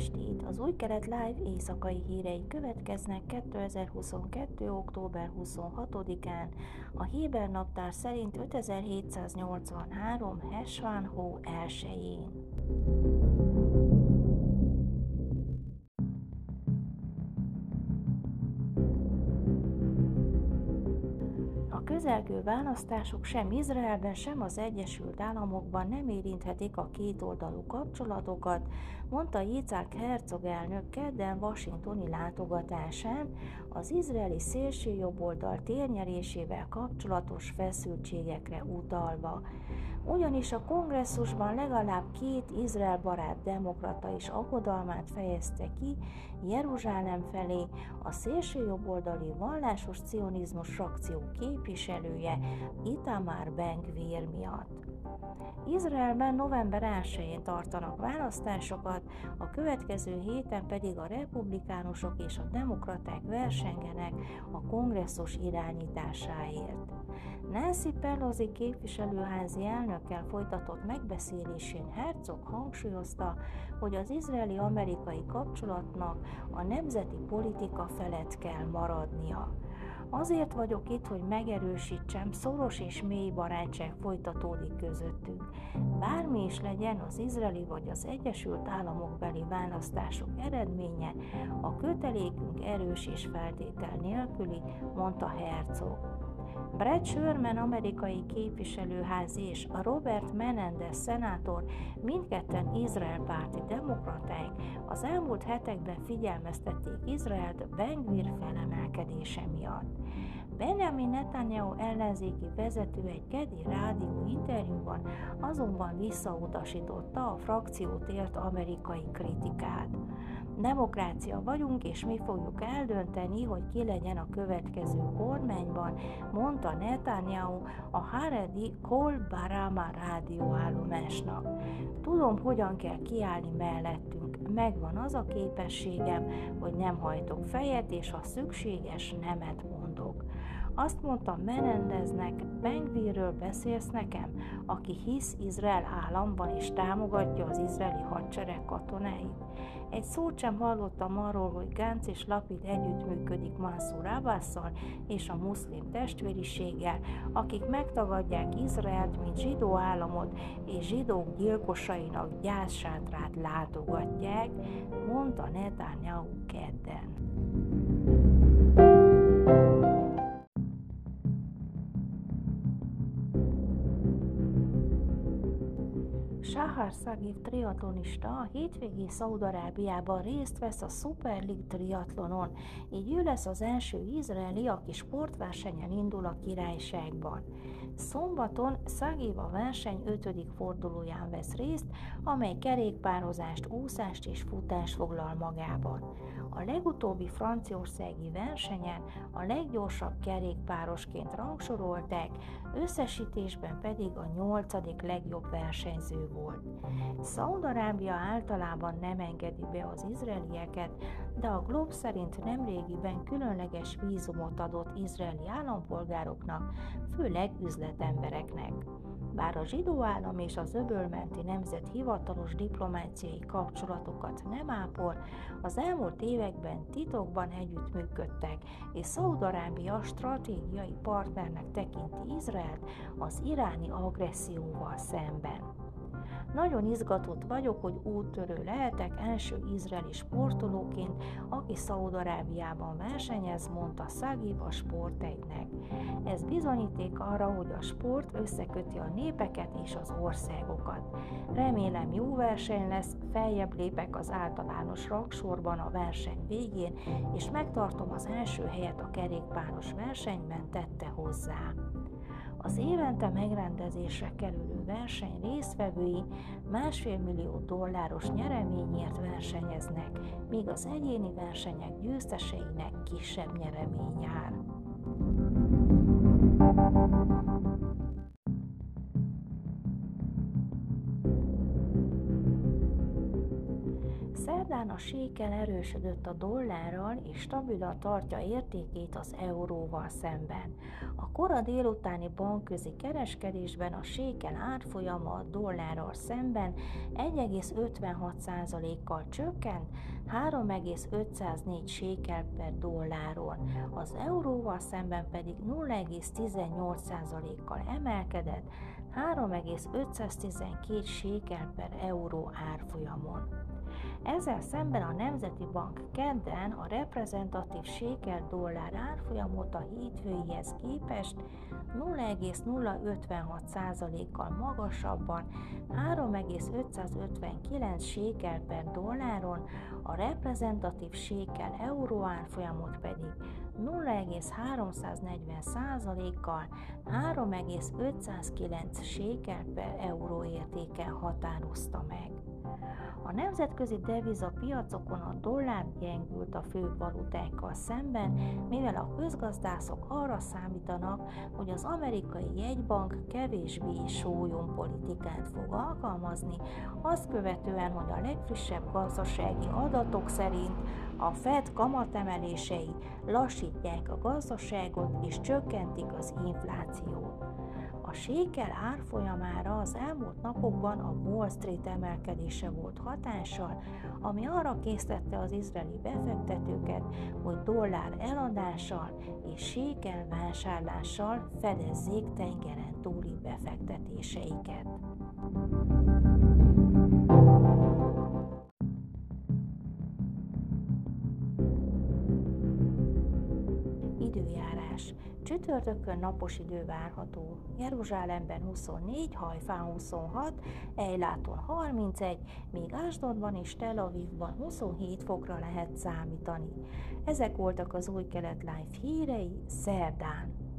estét! Az új keret live éjszakai hírei következnek 2022. október 26-án, a Héber naptár szerint 5783 Hesván hó 1-én. Közelgő választások sem Izraelben, sem az Egyesült Államokban nem érinthetik a kétoldalú kapcsolatokat, mondta Yitzhak Herzog elnök kedden washingtoni látogatásán az izraeli szélsőjobboldal térnyerésével kapcsolatos feszültségekre utalva ugyanis a kongresszusban legalább két Izrael barát demokrata is aggodalmát fejezte ki Jeruzsálem felé a szélsőjobboldali vallásos cionizmus frakció képviselője Itamar Ben-Gvir miatt. Izraelben november 1-én tartanak választásokat, a következő héten pedig a republikánusok és a demokraták versengenek a kongresszus irányításáért. Nancy Pelosi képviselőházi elnökkel folytatott megbeszélésén Herzog hangsúlyozta, hogy az izraeli-amerikai kapcsolatnak a nemzeti politika felett kell maradnia. Azért vagyok itt, hogy megerősítsem, szoros és mély barátság folytatódik közöttünk. Bármi is legyen az izraeli vagy az Egyesült Államok beli választások eredménye, a kötelékünk erős és feltétel nélküli, mondta Herzog. Brad Sherman amerikai képviselőház és a Robert Menendez szenátor mindketten Izrael párti demokraták az elmúlt hetekben figyelmeztették Izraelt Bengvir felemelkedése miatt. Benjamin Netanyahu ellenzéki vezető egy kedi rádió interjúban azonban visszautasította a frakciót ért amerikai kritikát. Demokrácia vagyunk, és mi fogjuk eldönteni, hogy ki legyen a következő kormányban, mondta Netanyahu a Haredi Kol Barama rádióállomásnak. Tudom, hogyan kell kiállni mellettünk. Megvan az a képességem, hogy nem hajtok fejet, és ha szükséges, nemet mondok. Azt mondta Menendeznek, Bengvirről beszélsz nekem, aki hisz Izrael államban és támogatja az izraeli hadsereg katonáit. Egy szót sem hallottam arról, hogy Gánc és Lapid együttműködik Mansur Abbasszal és a muszlim testvériséggel, akik megtagadják Izraelt, mint zsidó államot, és zsidók gyilkosainak gyászsátrát látogatják, mondta Netanyahu kedden. Sahar Szagív triatlonista a hétvégi Szaudarábiában részt vesz a Super League triatlonon, így ő lesz az első izraeli, aki sportversenyen indul a királyságban. Szombaton Szagív a verseny 5. fordulóján vesz részt, amely kerékpározást, úszást és futást foglal magában. A legutóbbi franciaországi versenyen a leggyorsabb kerékpárosként rangsorolták, összesítésben pedig a nyolcadik legjobb versenyző volt. Szaudarábia általában nem engedi be az izraelieket, de a Glob szerint nemrégiben különleges vízumot adott izraeli állampolgároknak, főleg üzletembereknek. Bár a zsidó állam és az öbölmenti nemzet hivatalos diplomáciai kapcsolatokat nem ápol, az elmúlt években titokban együttműködtek, és Szaudarábia stratégiai partnernek tekinti Izraelt az iráni agresszióval szemben. Nagyon izgatott vagyok, hogy úttörő lehetek első izraeli sportolóként, aki Szaudarábiában versenyez, mondta Szagib a sportegynek. Ez bizonyíték arra, hogy a sport összeköti a népeket és az országokat. Remélem jó verseny lesz, feljebb lépek az általános rangsorban a verseny végén, és megtartom az első helyet a kerékpáros versenyben, tette hozzá. Az évente megrendezésre kerülő verseny résztvevői másfél millió dolláros nyereményért versenyeznek, míg az egyéni versenyek győzteseinek kisebb nyeremény jár. Szerdán a sékel erősödött a dollárral és stabilan tartja értékét az euróval szemben. A kora délutáni bankközi kereskedésben a sékel árfolyama a dollárral szemben 1,56%-kal csökkent, 3,504 sékel per dolláron, az euróval szemben pedig 0,18%-kal emelkedett, 3,512 sékel per euró árfolyamon. Ezzel szemben a Nemzeti Bank kedden a reprezentatív sékel dollár árfolyamot a hétfőihez képest 0,056%-kal magasabban 3,559 sékel per dolláron, a reprezentatív sékel euró árfolyamot pedig 0,340%-kal 3,509 sékel per euró értéken határozta meg. A nemzetközi devizapiacokon a dollár gyengült a fő valutákkal szemben, mivel a közgazdászok arra számítanak, hogy az amerikai jegybank kevésbé sólyom politikát fog alkalmazni, azt követően, hogy a legfrissebb gazdasági adatok szerint a Fed kamatemelései lassítják a gazdaságot és csökkentik az inflációt. A sékel árfolyamára az elmúlt napokban a Wall Street emelkedése volt hatással, ami arra késztette az izraeli befektetőket, hogy dollár eladással és sékel vásárlással fedezzék tengeren túli befektetéseiket. Időjárás. Csütörtökön napos idő várható. Jeruzsálemben 24, Hajfán 26, Ejláton 31, míg Ásdodban és Tel Avivban 27 fokra lehet számítani. Ezek voltak az új kelet live hírei szerdán.